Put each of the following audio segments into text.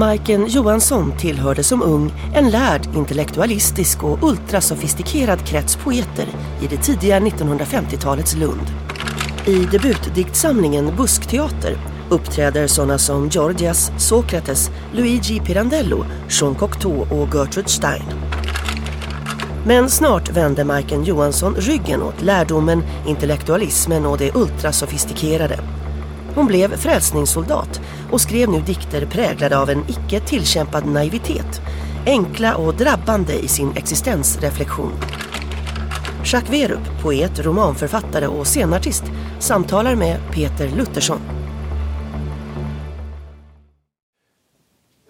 Majken Johansson tillhörde som ung en lärd, intellektualistisk och ultrasofistikerad krets poeter i det tidiga 1950-talets Lund. I debutdiktsamlingen Buskteater uppträder sådana som Georgias, Sokrates, Luigi Pirandello, Jean Cocteau och Gertrude Stein. Men snart vände Majken Johansson ryggen åt lärdomen, intellektualismen och det ultrasofistikerade. Hon blev frälsningssoldat och skrev nu dikter präglade av en icke tillkämpad naivitet, enkla och drabbande i sin existensreflektion. Jacques Werup, poet, romanförfattare och scenartist, samtalar med Peter Luthersson.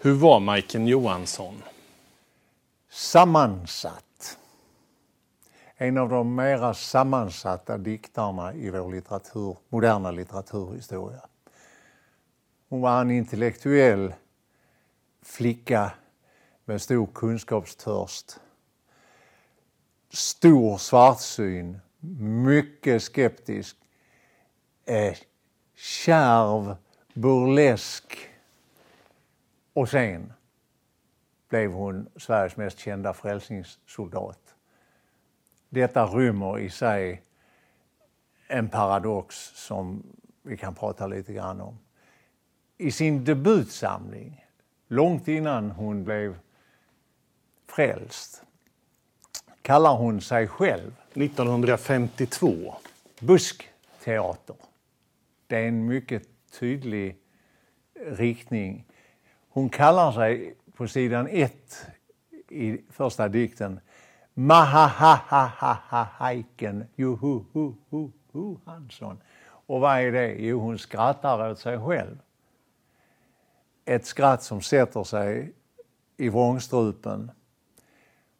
Hur var Majken Johansson? Sammansatt. En av de mera sammansatta diktarna i vår litteratur, moderna litteraturhistoria. Hon var en intellektuell flicka med stor kunskapstörst. Stor svartsyn, mycket skeptisk, eh, kärv, burlesk. Och sen blev hon Sveriges mest kända frälsningssoldat. Detta rymmer i sig en paradox som vi kan prata lite grann om. I sin debutsamling, långt innan hon blev frälst, kallar hon sig själv 1952. buskteater. Det är en mycket tydlig riktning. Hon kallar sig på sidan ett i första dikten Mahahahahahaiken Juhu Hansson. Och vad är det? Jo, hon skrattar åt sig själv. Ett skratt som sätter sig i vrångstrupen.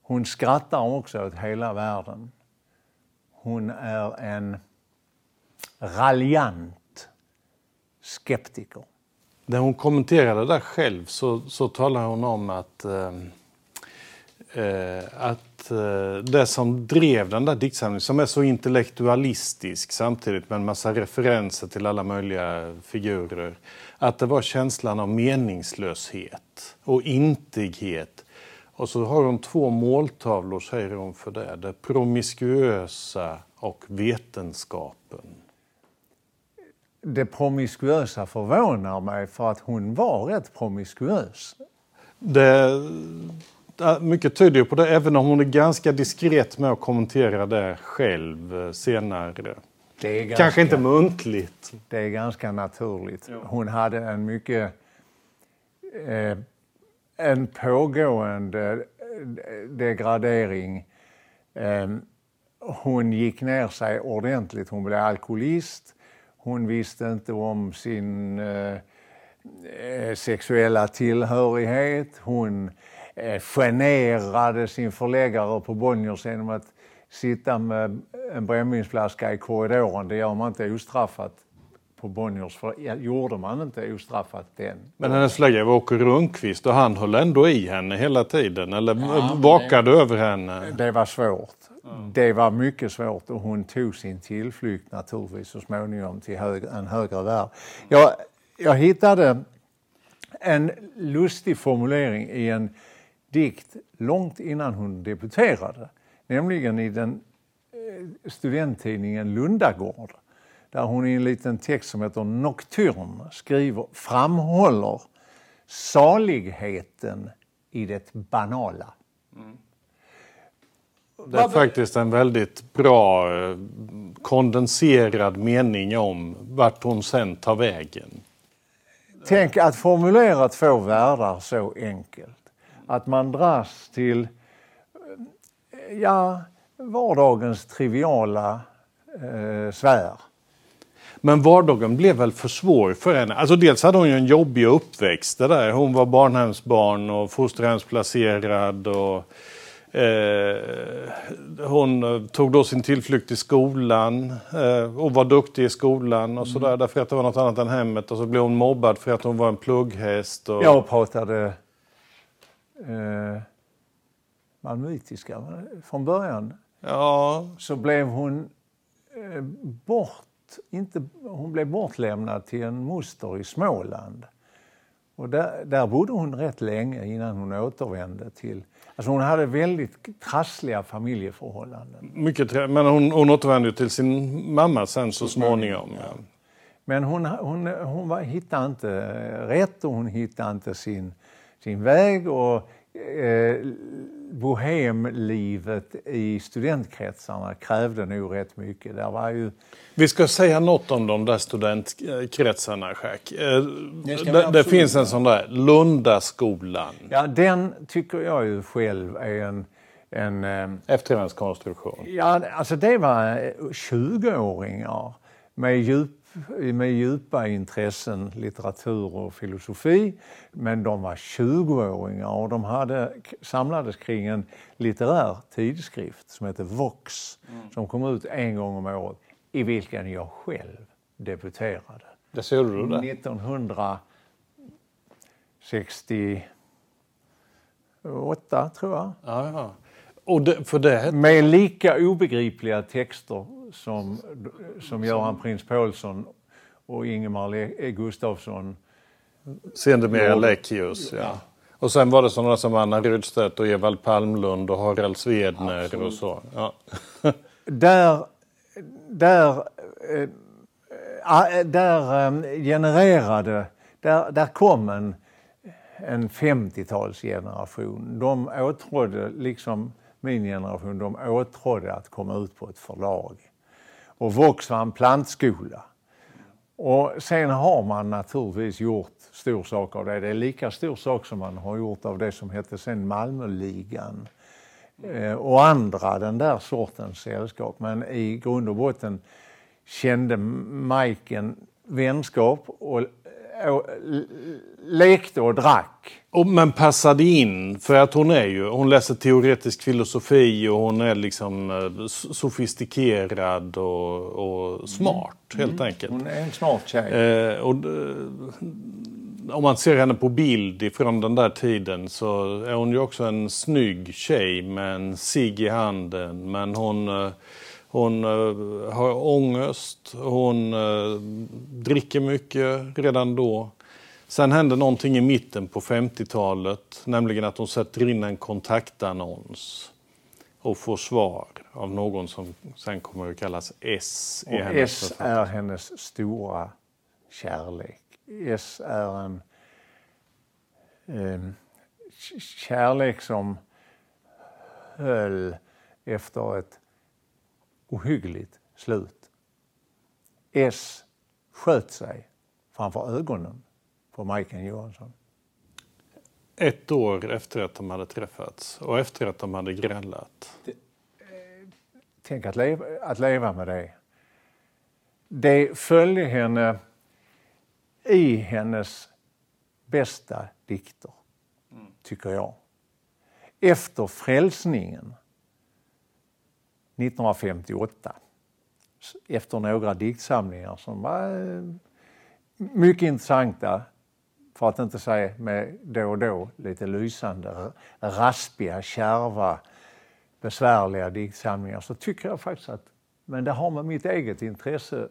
Hon skrattar också åt hela världen. Hon är en raljant skeptiker. När hon kommenterade det där själv så, så talar hon om att, eh, eh, att eh, det som drev den där diktsamlingen, som är så intellektualistisk samtidigt med en massa referenser till alla möjliga figurer, att det var känslan av meningslöshet och intighet. Och så har hon två måltavlor, säger hon för det. Det promiskuösa och vetenskapen. Det promiskuösa förvånar mig för att hon var rätt promiskuös. Det, mycket tyder på det, även om hon är ganska diskret med att kommentera det själv eh, senare. Det ganska, Kanske inte muntligt. Det är ganska naturligt. Hon hade en mycket eh, en pågående degradering. Eh, hon gick ner sig ordentligt. Hon blev alkoholist. Hon visste inte om sin eh, sexuella tillhörighet. Hon eh, generade sin förläggare på Bonniers genom att sitta med en brännvinsflaska i korridoren. Det gör man inte ostraffat på Bonniers, för gjorde man inte ostraffat den. Men hennes förläggare var Åke Rundqvist och han höll ändå i henne hela tiden, eller ja, vakade det, över henne? Det var svårt. Mm. Det var mycket svårt och hon tog sin tillflykt naturligtvis så småningom till hög, en högre värld. Jag, jag hittade en lustig formulering i en dikt långt innan hon debuterade, nämligen i den studenttidningen Lundagård där hon i en liten text som heter Nocturne skriver, framhåller saligheten i det banala. Mm. Det är faktiskt en väldigt bra eh, kondenserad mening om vart hon sen tar vägen. Tänk att formulera två världar så enkelt. Att man dras till ja, vardagens triviala eh, sfär. Men vardagen blev väl för svår för henne? Alltså dels hade hon ju en jobbig uppväxt där. Hon var barnhemsbarn och fosterhemsplacerad och Eh, hon tog då sin tillflykt till skolan eh, och var duktig i skolan och sådär därför att det var något annat än hemmet och så blev hon mobbad för att hon var en plugghäst. Och... Jag pratade eh, malmöitiska från början. Ja. Så blev hon eh, bort, inte, hon blev bortlämnad till en moster i Småland. Och där, där bodde hon rätt länge innan hon återvände till... Alltså hon hade väldigt trassliga familjeförhållanden. Mycket men hon, hon återvände till sin mamma sen så småningom. Ja. Men hon, hon, hon var, hittade inte rätt och hon hittade inte sin, sin väg. Och eh, bohemlivet i studentkretsarna krävde nog rätt mycket. Där var ju... Vi ska säga något om de där studentkretsarna, Jack. Eh, Det Det, det finns en sån där, Lundaskolan. Ja, den tycker jag ju själv är en... en eh, Efterhandskonstruktion. Ja, alltså det var 20-åringar med, djup, med djupa intressen, litteratur och filosofi. Men de var 20-åringar och de hade, samlades kring en litterär tidskrift som heter Vox, som kom ut en gång om året, i vilken jag själv debuterade. Det ser du det? 1968, tror jag. Ja, ja. Och det, för det, Med lika obegripliga texter som, som Göran Prins Paulsson och Ingemar Le- Gustafsson. Sedermera Ja. Läckius. Ja. Och sen var det sådana som Anna Rydstedt och Evald Palmlund och Harald Svedner och så. Ja. Där, där, eh, eh, där eh, genererade, där, där kom en, en 50-talsgeneration. De åtrådde, liksom min generation, de åtrådde att komma ut på ett förlag. Och Vox var en plantskola. Och sen har man naturligtvis gjort stor sak av det. Det är lika stor sak som man har gjort av det som hette sen Malmöligan eh, och andra den där sortens sällskap. Men i grund och botten kände Majken vänskap och, och l- lekte och drack. Och, men passade in, för att hon är ju, hon läser teoretisk filosofi och hon är liksom eh, sofistikerad och, och smart helt enkelt. Hon är en smart tjej. Eh, och, eh, om man ser henne på bild ifrån den där tiden så är hon ju också en snygg tjej med en cigg i handen. Men hon, eh, hon eh, har ångest, hon eh, dricker mycket redan då. Sen hände någonting i mitten på 50-talet, nämligen att hon sätter in en kontaktannons och får svar av någon som sen kommer att kallas S Och hennes S författare. är hennes stora kärlek. S är en eh, kärlek som höll efter ett ohyggligt slut. S sköt sig framför ögonen på Majken Johansson. Ett år efter att de hade träffats och efter att de hade grälat. Tänk att leva, att leva med det. Det följde henne i hennes bästa dikter, tycker jag. Efter frälsningen 1958, efter några diktsamlingar som var eh, mycket intressanta, för att inte säga med då och då lite lysande, raspiga, kärva, besvärliga diktsamlingar så tycker jag faktiskt att, men det har med mitt eget intresse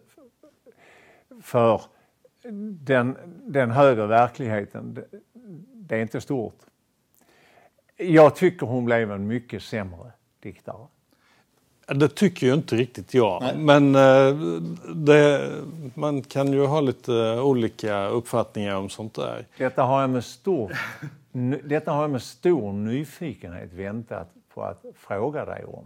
för den, den högre verkligheten, det, det är inte stort. Jag tycker hon blev en mycket sämre diktare. Det tycker ju inte riktigt jag. Men eh, det, man kan ju ha lite olika uppfattningar om sånt där. Detta har jag med stor, detta har jag med stor nyfikenhet väntat på att fråga dig om.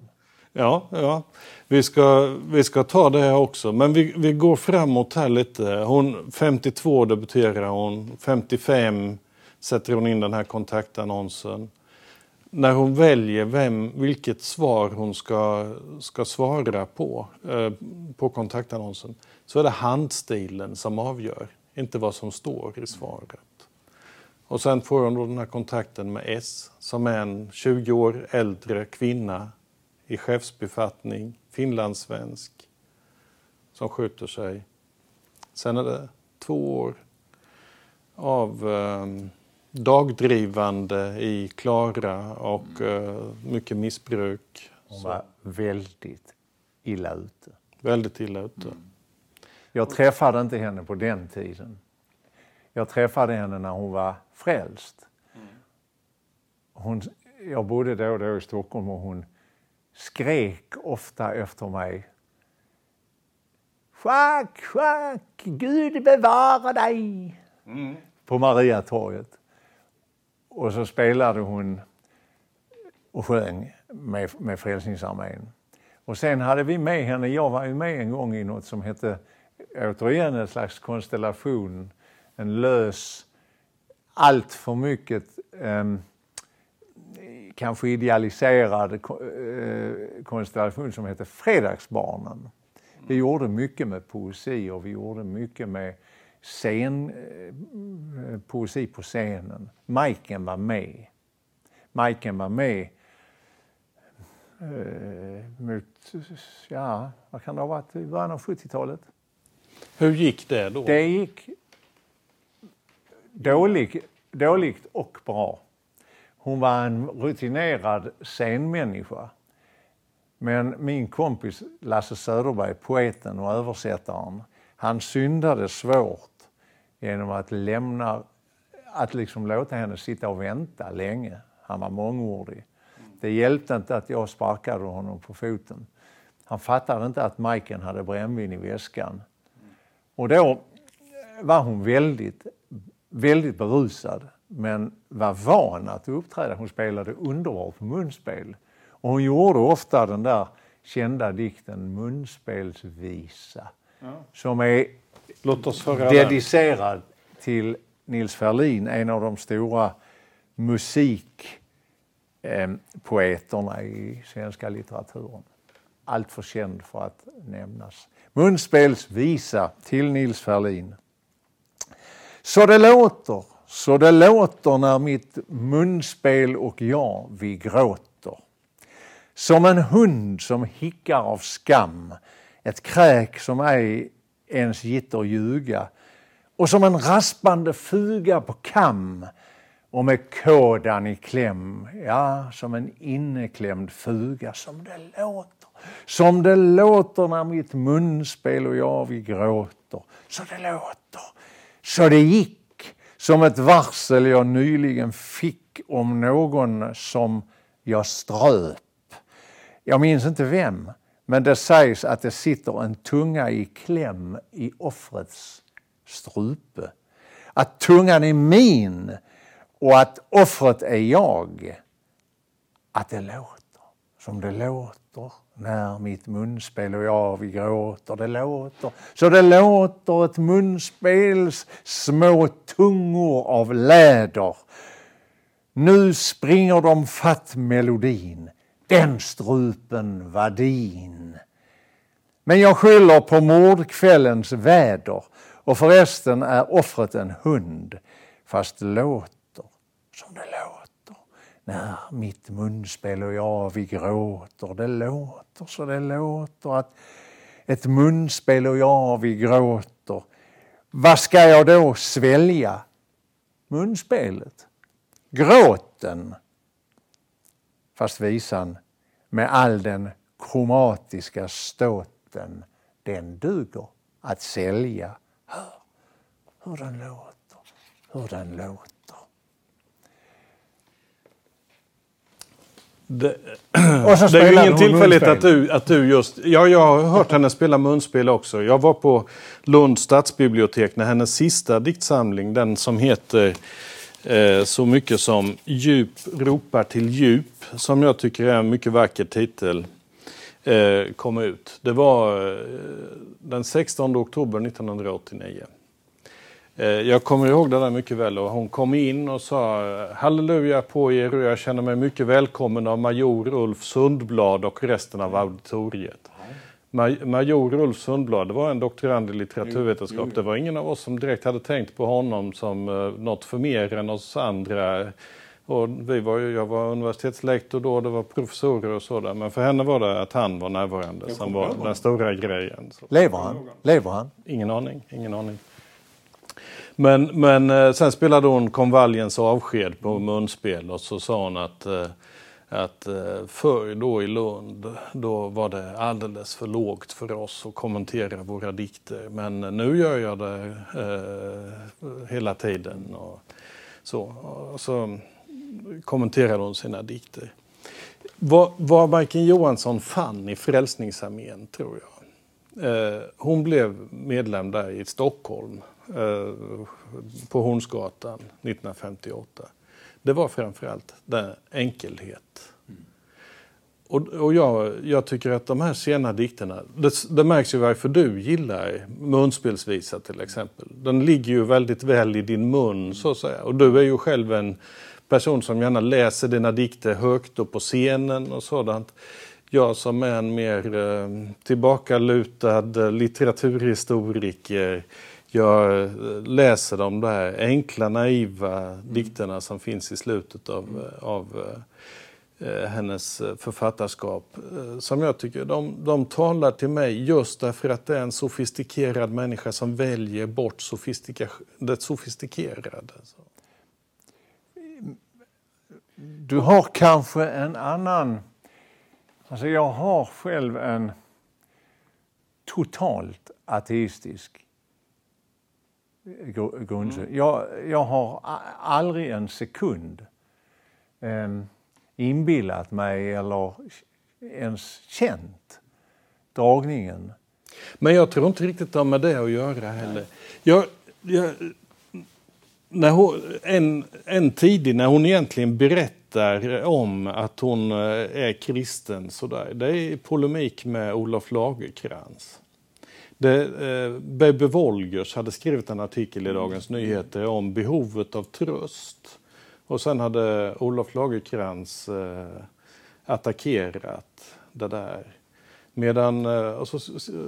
Ja, ja. Vi, ska, vi ska ta det här också. Men vi, vi går framåt här lite. Hon, 52 debuterar hon. 55 sätter hon in den här kontaktannonsen. När hon väljer vem, vilket svar hon ska, ska svara på, eh, på kontaktannonsen, så är det handstilen som avgör, inte vad som står i svaret. Och sen får hon då den här kontakten med S som är en 20 år äldre kvinna i chefsbefattning, finlandssvensk, som skjuter sig. Sen är det två år av eh, dagdrivande i Klara och eh, mycket missbruk. Hon var väldigt illa ute. Väldigt illa ute. Jag träffade inte henne på den tiden. Jag träffade henne när hon var frälst. Hon, jag bodde då och då i Stockholm och hon skrek ofta efter mig. Schack, schack, Gud bevara dig! På Mariatorget. Och så spelade hon och sjöng med, med Frälsningsarmén. Och sen hade vi med henne, jag var ju med en gång i något som hette återigen en slags konstellation, en lös, allt för mycket eh, kanske idealiserad eh, konstellation som hette Fredagsbarnen. Vi gjorde mycket med poesi och vi gjorde mycket med scen, eh, poesi på scenen. Majken var med. Majken var med eh, mot, ja, vad kan det ha varit, i början av 70-talet. Hur gick det då? Det gick dåligt, dåligt och bra. Hon var en rutinerad scenmänniska. Men min kompis Lasse Söderberg, poeten och översättaren, han syndade svårt genom att lämna, att liksom låta henne sitta och vänta länge. Han var mångordig. Det hjälpte inte att jag sparkade honom på foten. Han fattade inte att Majken hade brännvin i väskan. Och då var hon väldigt, väldigt berusad men var van att uppträda. Hon spelade underbart på munspel. Och hon gjorde ofta den där kända dikten Munspelsvisa som är Låt oss höra den. dedicerad till Nils Ferlin, en av de stora musikpoeterna i svenska litteraturen. Allt för känd för att nämnas. Munspelsvisa till Nils Ferlin. Så det låter, så det låter när mitt munspel och jag vi gråter. Som en hund som hickar av skam, ett kräk som ej ens gitter ljuga och som en raspande fuga på kam och med kådan i kläm, ja, som en inneklämd fuga som det låter. Som det låter när mitt munspel och jag vi gråter. Så det låter. Så det gick. Som ett varsel jag nyligen fick om någon som jag ströp. Jag minns inte vem, men det sägs att det sitter en tunga i kläm i offrets strupe. Att tungan är min och att offret är jag. Att det låter som det låter när mitt munspel och jag vi gråter. Det låter så det låter ett munspels små tungor av läder. Nu springer de fatt melodin. Den strupen var din. Men jag skyller på mordkvällens väder och förresten är offret en hund fast det låter som det låter när mitt munspel och jag vi gråter. Det låter så det låter att ett munspel och jag vi gråter. Vad ska jag då svälja? Munspelet? Gråten? Fast visan med all den kromatiska ståten, den duger att sälja. Hör hur den låter, hur den låter. Det, det är ju ingen tillfällighet att du, att du just... Ja, jag har hört henne spela munspel också. Jag var på Lunds stadsbibliotek när hennes sista diktsamling, den som heter Eh, så mycket som Djup ropar till djup, som jag tycker är en mycket vacker titel, eh, kom ut. Det var eh, den 16 oktober 1989. Jag kommer ihåg det där mycket väl och hon kom in och sa halleluja på er och jag känner mig mycket välkommen av major Ulf Sundblad och resten av auditoriet. Major Ulf Sundblad, det var en doktorand i litteraturvetenskap. Det var ingen av oss som direkt hade tänkt på honom som uh, något för mer än oss andra. Och vi var ju, jag var universitetslektor då, det var professorer och sådär. Men för henne var det att han var närvarande som var den stora grejen. Lever han? Lever han? Ingen aning, ingen aning. Men, men eh, sen spelade hon konvaljens avsked på munspel och så sa hon att eh, att eh, förr då i Lund, då var det alldeles för lågt för oss att kommentera våra dikter. Men nu gör jag det eh, hela tiden. Och så, och så kommenterade hon sina dikter. Vad, vad Majken Johansson fann i Frälsningsarmén, tror jag. Eh, hon blev medlem där i Stockholm, eh, på Hornsgatan 1958 det var framförallt den enkelhet. Mm. Och, och jag, jag, tycker att de här sena dikterna, det, det märks ju varför du gillar munspelsvisa till exempel. Den ligger ju väldigt väl i din mun så att säga. Och du är ju själv en person som gärna läser dina dikter högt och på scenen och sådant. Jag som är en mer eh, tillbakalutad litteraturhistoriker jag läser de där enkla, naiva mm. dikterna som finns i slutet av, mm. av eh, hennes författarskap. Eh, som jag tycker, de, de talar till mig just därför att det är en sofistikerad människa som väljer bort sofistika, det sofistikerade. Du har kanske en annan... Alltså jag har själv en totalt ateistisk grundsyn. Mm. Jag, jag har aldrig en sekund eh, inbillat mig eller ens känt dragningen. Men jag tror inte riktigt det har med det att göra heller. Jag, jag, när hon, en, en tidig, när hon egentligen berättar om att hon eh, är kristen, sådär, det är i polemik med Olof Lagerkrans. Det, eh, Bebe Wolgers hade skrivit en artikel i Dagens Nyheter om behovet av tröst. Och sen hade Olof Lagerkrans eh, attackerat det där. Medan, eh, och så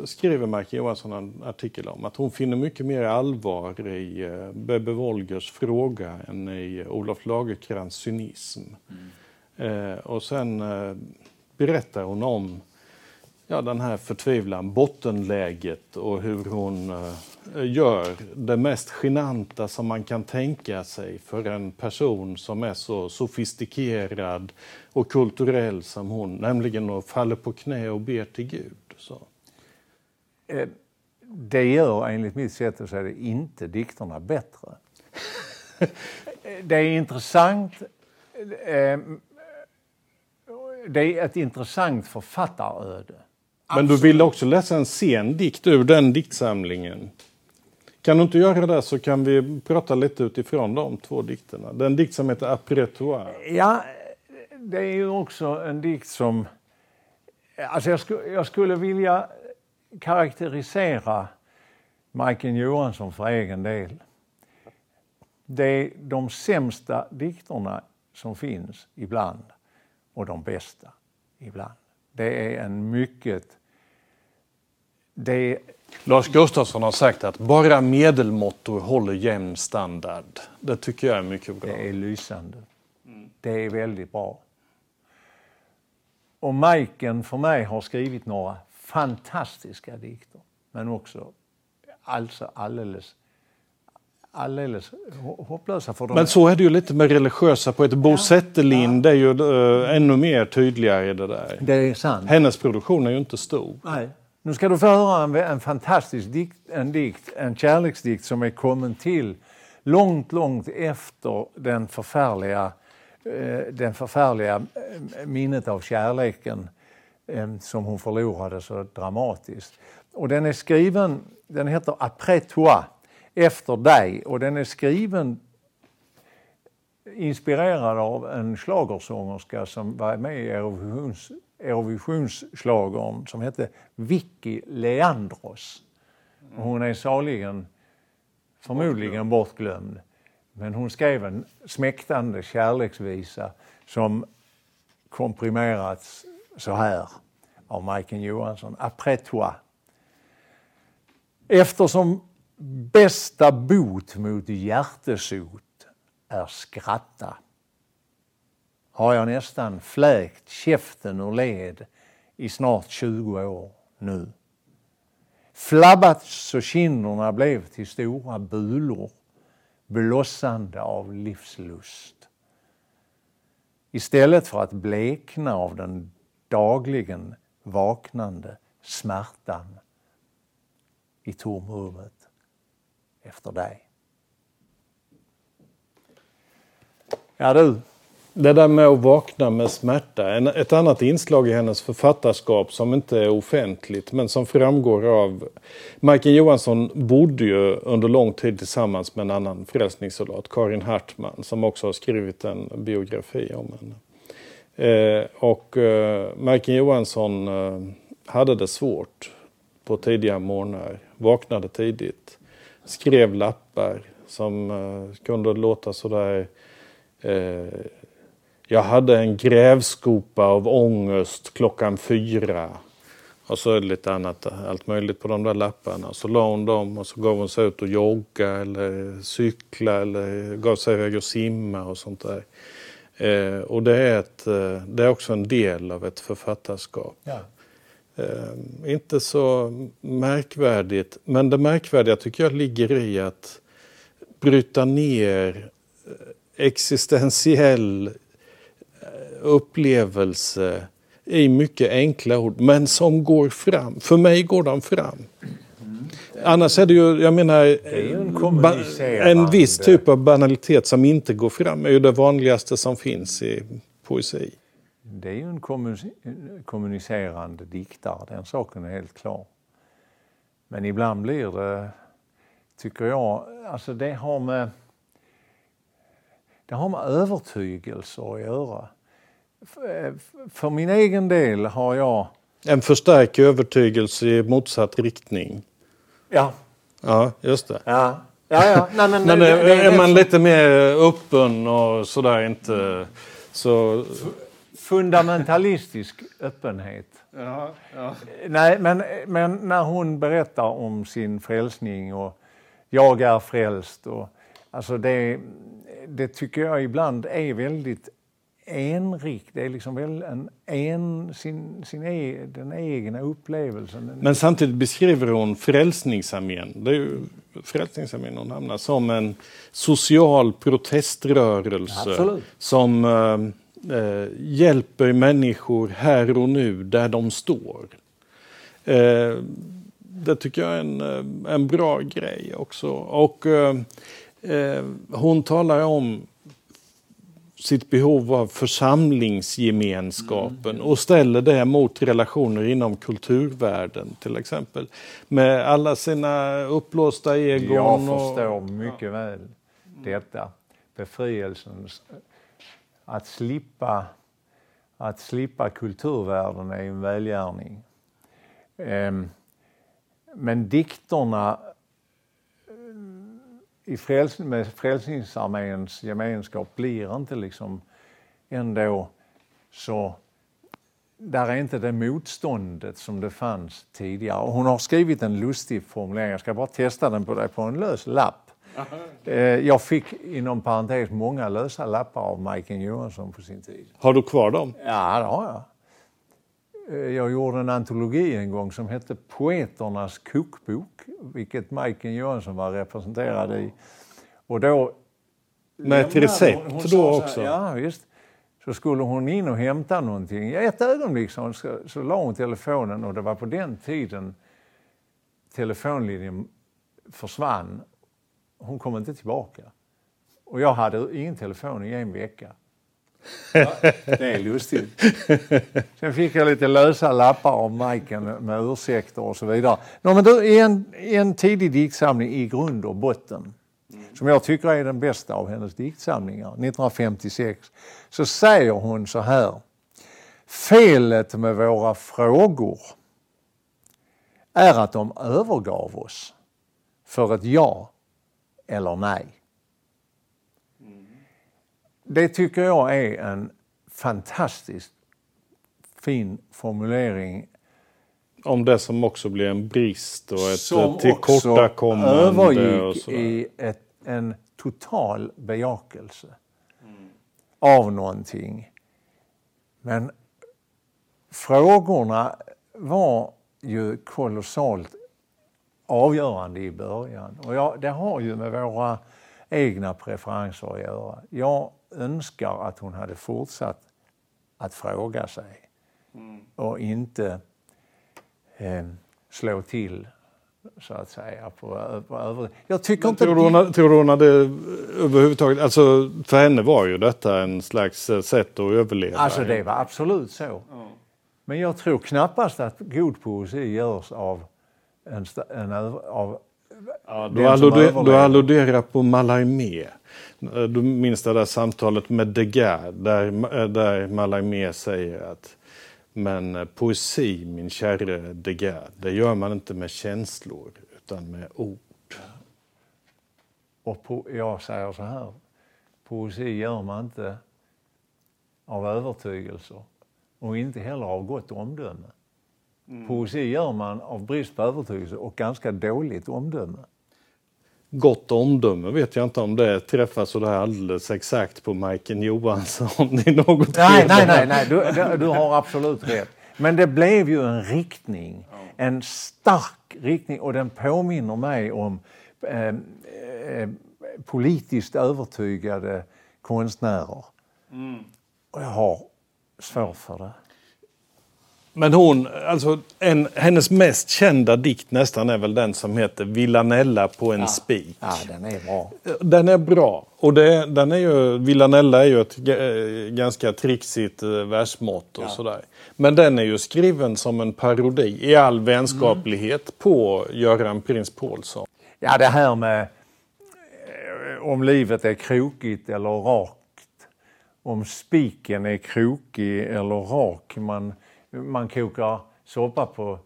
skriver Mark Johansson en artikel om att hon finner mycket mer allvar i eh, Bebe Wolgers fråga än i Olof Lagerkrans cynism. Mm. Eh, och sen eh, berättar hon om ja, den här förtvivlan, bottenläget och hur hon uh, gör det mest genanta som man kan tänka sig för en person som är så sofistikerad och kulturell som hon, nämligen att falla på knä och be till Gud. Så. Eh, det gör enligt mitt sätt att säga det inte dikterna bättre. det är intressant eh, det är ett intressant författaröde. Men du ville också läsa en sen dikt ur den diktsamlingen. Kan du inte göra det så kan vi prata lite utifrån de två dikterna. Den dikt som heter Aprétoire. Ja, det är ju också en dikt som... Alltså jag, sku, jag skulle vilja karaktärisera Majken Johansson för egen del. Det är de sämsta dikterna som finns ibland och de bästa ibland. Det är en mycket... Det Lars Gustafsson har sagt att bara medelmåttor håller jämn standard. Det tycker jag är mycket bra. Det är lysande. Det är väldigt bra. Och Majken för mig har skrivit några fantastiska dikter. Men också alltså alldeles alldeles hopplösa för dem. Men så är det ju lite med religiösa poeter. Bo ja, Zetterlind ja. är ju uh, ännu mer tydligare i det där. Det är sant. Hennes produktion är ju inte stor. Nej. Nu ska du få höra en, en fantastisk dikt, en dikt, en kärleksdikt som är kommen till långt, långt efter den förfärliga, uh, den förfärliga uh, minnet av kärleken som hon förlorade så dramatiskt. Och den är skriven, den heter Après toi efter dig och den är skriven inspirerad av en slagersångerska som var med i Eurovisions, Eurovisionsslagern som hette Vicky Leandros. Hon är saligen förmodligen bortglömd. Men hon skrev en smäktande kärleksvisa som komprimerats så här. av Majken Johansson, Après toi. Eftersom bästa bot mot hjärtesot är skratta har jag nästan fläkt käften ur led i snart 20 år nu. Flabbat så kinderna blev till stora bulor blossande av livslust. Istället för att blekna av den dagligen vaknande smärtan i tomrummet efter dig. Ja du, Det där med att vakna med smärta. En, ett annat inslag i hennes författarskap som inte är offentligt men som framgår av... Majken Johansson bodde ju under lång tid tillsammans med en annan frälsningssoldat, Karin Hartman, som också har skrivit en biografi om henne. Eh, och eh, Majken Johansson eh, hade det svårt på tidiga morgnar, vaknade tidigt, skrev lappar som eh, kunde låta sådär eh, jag hade en grävskopa av ångest klockan fyra. Och så är det lite annat, allt möjligt på de där lapparna. Så la hon dem och så gav hon sig ut och jogga eller cykla eller gav sig iväg och simma och sånt där. Eh, och det är, ett, eh, det är också en del av ett författarskap. ja. Eh, inte så märkvärdigt, men det märkvärdiga tycker jag ligger i att bryta ner eh, existentiell eh, upplevelse i mycket enkla ord, men som går fram. För mig går de fram. Annars är det ju, jag menar, en en viss typ av banalitet som inte går fram är ju det vanligaste som finns i poesi. Det är ju en kommunic- kommunicerande diktare, den saken är helt klar. Men ibland blir det, tycker jag, alltså det har med, det har med övertygelser att göra. F- För min egen del har jag, En förstärkt övertygelse i motsatt riktning. ja, Ja, just det. ja, ja, ja. Nej, men, Men det- är, det- det- är man lite mer öppen och sådär inte så... fundamentalistisk öppenhet. Nej, men, men när hon berättar om sin frälsning och jag är frälst och alltså det, det tycker jag ibland är väldigt enrikt. Det är liksom väl en, en sin, sin e, den egna upplevelsen. Men samtidigt beskriver hon Frälsningsarmén, det är ju Frälsningsarmén hon hamnar, som en social proteströrelse Absolut. som eh, hjälper människor här och nu där de står. Eh, det tycker jag är en, eh, en bra grej också. Och eh, eh, hon talar om sitt behov av församlingsgemenskapen och ställer det mot relationer inom kulturvärlden till exempel. Med alla sina uppblåsta egon. Jag och- förstår mycket väl detta. Befrielsen. Att slippa, att slippa kulturvärlden är en välgärning. Ehm, men dikterna eh, i fräls med Frälsningsarméns gemenskap blir inte liksom ändå så där är inte det motståndet som det fanns tidigare. Hon har skrivit en lustig formulering, jag ska bara testa den på dig på en lös lapp. Eh, Jag fick inom parentes många lösa lappar av Majken Johansson på sin tid. Har du kvar dem? Ja, det har jag. Eh, Jag gjorde en antologi en gång som hette Poeternas kokbok, vilket Majken Johansson var representerad i. Och då ett lämnade recept hon- hon då så här, också? Ja, visst. Så skulle hon in och hämta någonting. I ett ögonblick så, så, så la hon telefonen och det var på den tiden telefonlinjen försvann. Hon kom inte tillbaka. Och jag hade ingen telefon i en vecka. Ja, det är lustigt. Sen fick jag lite lösa lappar av Majken med ursäkter och så vidare. Nå, men då, i, en, I en tidig diktsamling i grund och botten, som jag tycker är den bästa av hennes diktsamlingar, 1956, så säger hon så här. Felet med våra frågor är att de övergav oss för ett ja eller nej. Det tycker jag är en fantastiskt fin formulering om det som också blir en brist och ett som tillkortakommande. och övergick sådär. i ett, en total bejakelse av någonting. Men frågorna var ju kolossalt avgörande i början. Och jag, det har ju med våra egna preferenser att göra. Jag önskar att hon hade fortsatt att fråga sig och inte eh, slå till så att säga. På, på över... Jag tycker inte... Tror du, hon, tror du hon hade överhuvudtaget, alltså för henne var ju detta en slags eh, sätt att överleva. Alltså det var absolut så. Men jag tror knappast att god poesi görs av en, en av Ja, du, alluder, du alluderar på Mallarmé. Du minns det där samtalet med Degas där, där Mallarmé säger att men eh, poesi, min käre Degas, det gör man inte med känslor utan med ord. Och po- jag säger så här, poesi gör man inte av övertygelser och inte heller av gott omdöme. Poesi gör man av brist på övertygelse och ganska dåligt omdöme. Gott omdöme vet jag inte om det träffar så där alldeles exakt på Majken Johansson i något Nej, nej, nej, nej. Du, du, har absolut rätt. Men det blev ju en riktning, en stark riktning och den påminner mig om eh, eh, politiskt övertygade konstnärer. Och jag har svårt för det. Men hon, alltså en, hennes mest kända dikt nästan är väl den som heter Villanella på en spik. Ja, den är bra. Den är bra. Och det, den är ju, Villanella är ju ett eh, ganska trixigt eh, versmått och sådär. Men den är ju skriven som en parodi i all vänskaplighet på Göran Prins Paulsson. Ja, det här med eh, om livet är krokigt eller rakt. Om spiken är krokig eller rak. Man, man kokar soppa på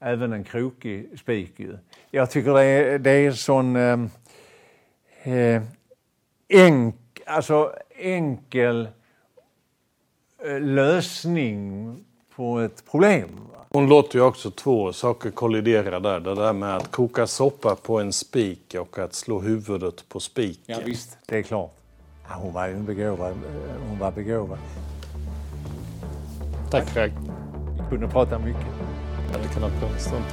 även en krokig spik. Ju. Jag tycker det är, det är sån eh, eh, enk, alltså enkel eh, lösning på ett problem. Hon låter ju också två saker kollidera där. Det där med att koka soppa på en spik och att slå huvudet på spiken. visst. Det är klart. Ja, hon var ju en begåvad. eh, Hon var begåvad. Tack Ragg. Kunde prata mycket. Jag hade kunnat prata en stund.